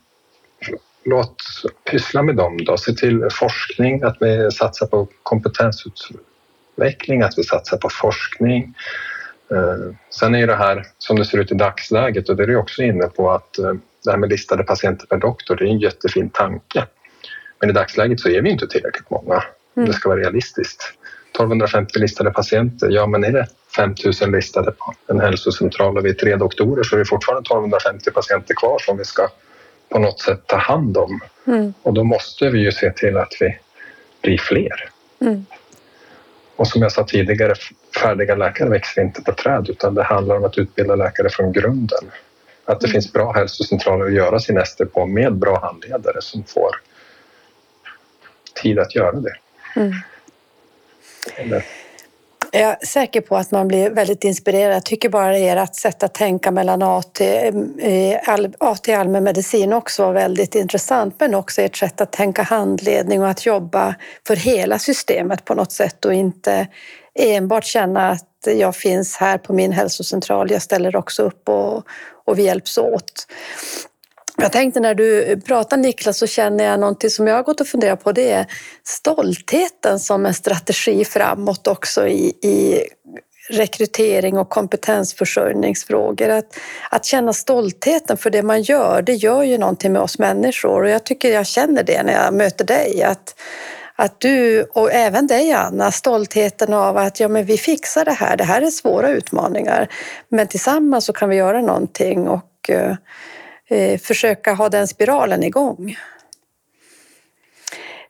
låt pyssla med dem då. Se till forskning, att vi satsar på kompetensutveckling, att vi satsar på forskning. Eh, sen är ju det här som det ser ut i dagsläget och det är du också inne på att eh, det här med listade patienter per doktor, det är en jättefin tanke. Men i dagsläget så är vi inte tillräckligt många. Mm. Det ska vara realistiskt. 1250 listade patienter, ja men är det 5000 listade på en hälsocentral och vi är tre doktorer så är det fortfarande 1250 patienter kvar som vi ska på något sätt ta hand om. Mm. Och då måste vi ju se till att vi blir fler. Mm. Och som jag sa tidigare, färdiga läkare växer inte på träd utan det handlar om att utbilda läkare från grunden. Att det mm. finns bra hälsocentraler att göra sin ST på med bra handledare som får tid att göra det. Mm. Jag är säker på att man blir väldigt inspirerad. Jag tycker bara ert sätt att tänka mellan AT, AT eh, allmän allmänmedicin också var väldigt intressant, men också ert sätt att tänka handledning och att jobba för hela systemet på något sätt och inte enbart känna att jag finns här på min hälsocentral. Jag ställer också upp och, och vi hjälps åt. Jag tänkte när du pratar Niklas så känner jag någonting som jag har gått och funderat på. Det är stoltheten som en strategi framåt också i, i rekrytering och kompetensförsörjningsfrågor. Att, att känna stoltheten för det man gör, det gör ju någonting med oss människor och jag tycker jag känner det när jag möter dig. Att, att du, och även dig Anna, stoltheten av att ja, men vi fixar det här. Det här är svåra utmaningar, men tillsammans så kan vi göra någonting. Och, eh, eh, försöka ha den spiralen igång.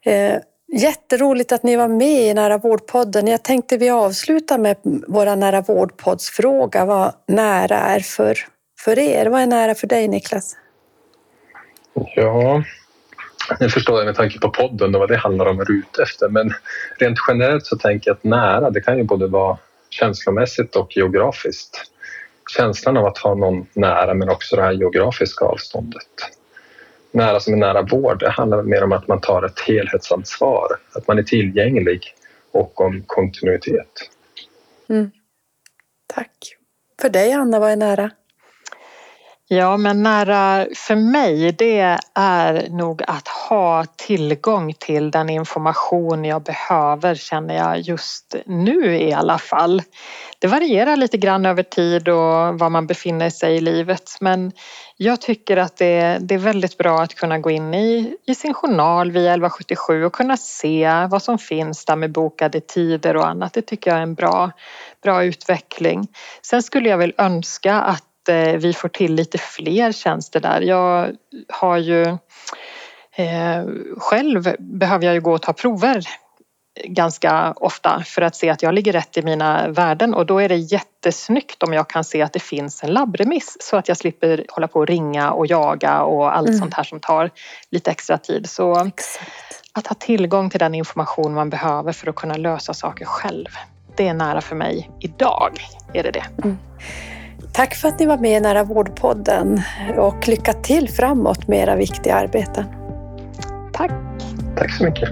Eh, jätteroligt att ni var med i Nära vårdpodden. Jag tänkte vi avslutar med våra Nära vårdpoddsfråga. Vad nära är för, för er? Vad är nära för dig Niklas? Ja, jag förstår jag med tanke på podden och vad det handlar om vad är ute efter. Men rent generellt så tänker jag att nära, det kan ju både vara känslomässigt och geografiskt känslan av att ha någon nära men också det här geografiska avståndet. Nära som är nära vård, det handlar mer om att man tar ett helhetsansvar, att man är tillgänglig och om kontinuitet. Mm. Tack. För dig Anna, vad är nära? Ja, men nära för mig det är nog att ha tillgång till den information jag behöver känner jag just nu i alla fall. Det varierar lite grann över tid och var man befinner sig i livet men jag tycker att det, det är väldigt bra att kunna gå in i, i sin journal via 1177 och kunna se vad som finns där med bokade tider och annat. Det tycker jag är en bra, bra utveckling. Sen skulle jag väl önska att eh, vi får till lite fler tjänster där. Jag har ju själv behöver jag ju gå och ta prover ganska ofta för att se att jag ligger rätt i mina värden och då är det jättesnyggt om jag kan se att det finns en labbremiss så att jag slipper hålla på och ringa och jaga och allt mm. sånt här som tar lite extra tid. Så Exakt. att ha tillgång till den information man behöver för att kunna lösa saker själv. Det är nära för mig idag, är det det. Mm. Tack för att ni var med i Nära vårdpodden och lycka till framåt med era viktiga arbeten. Tack! Tack så mycket.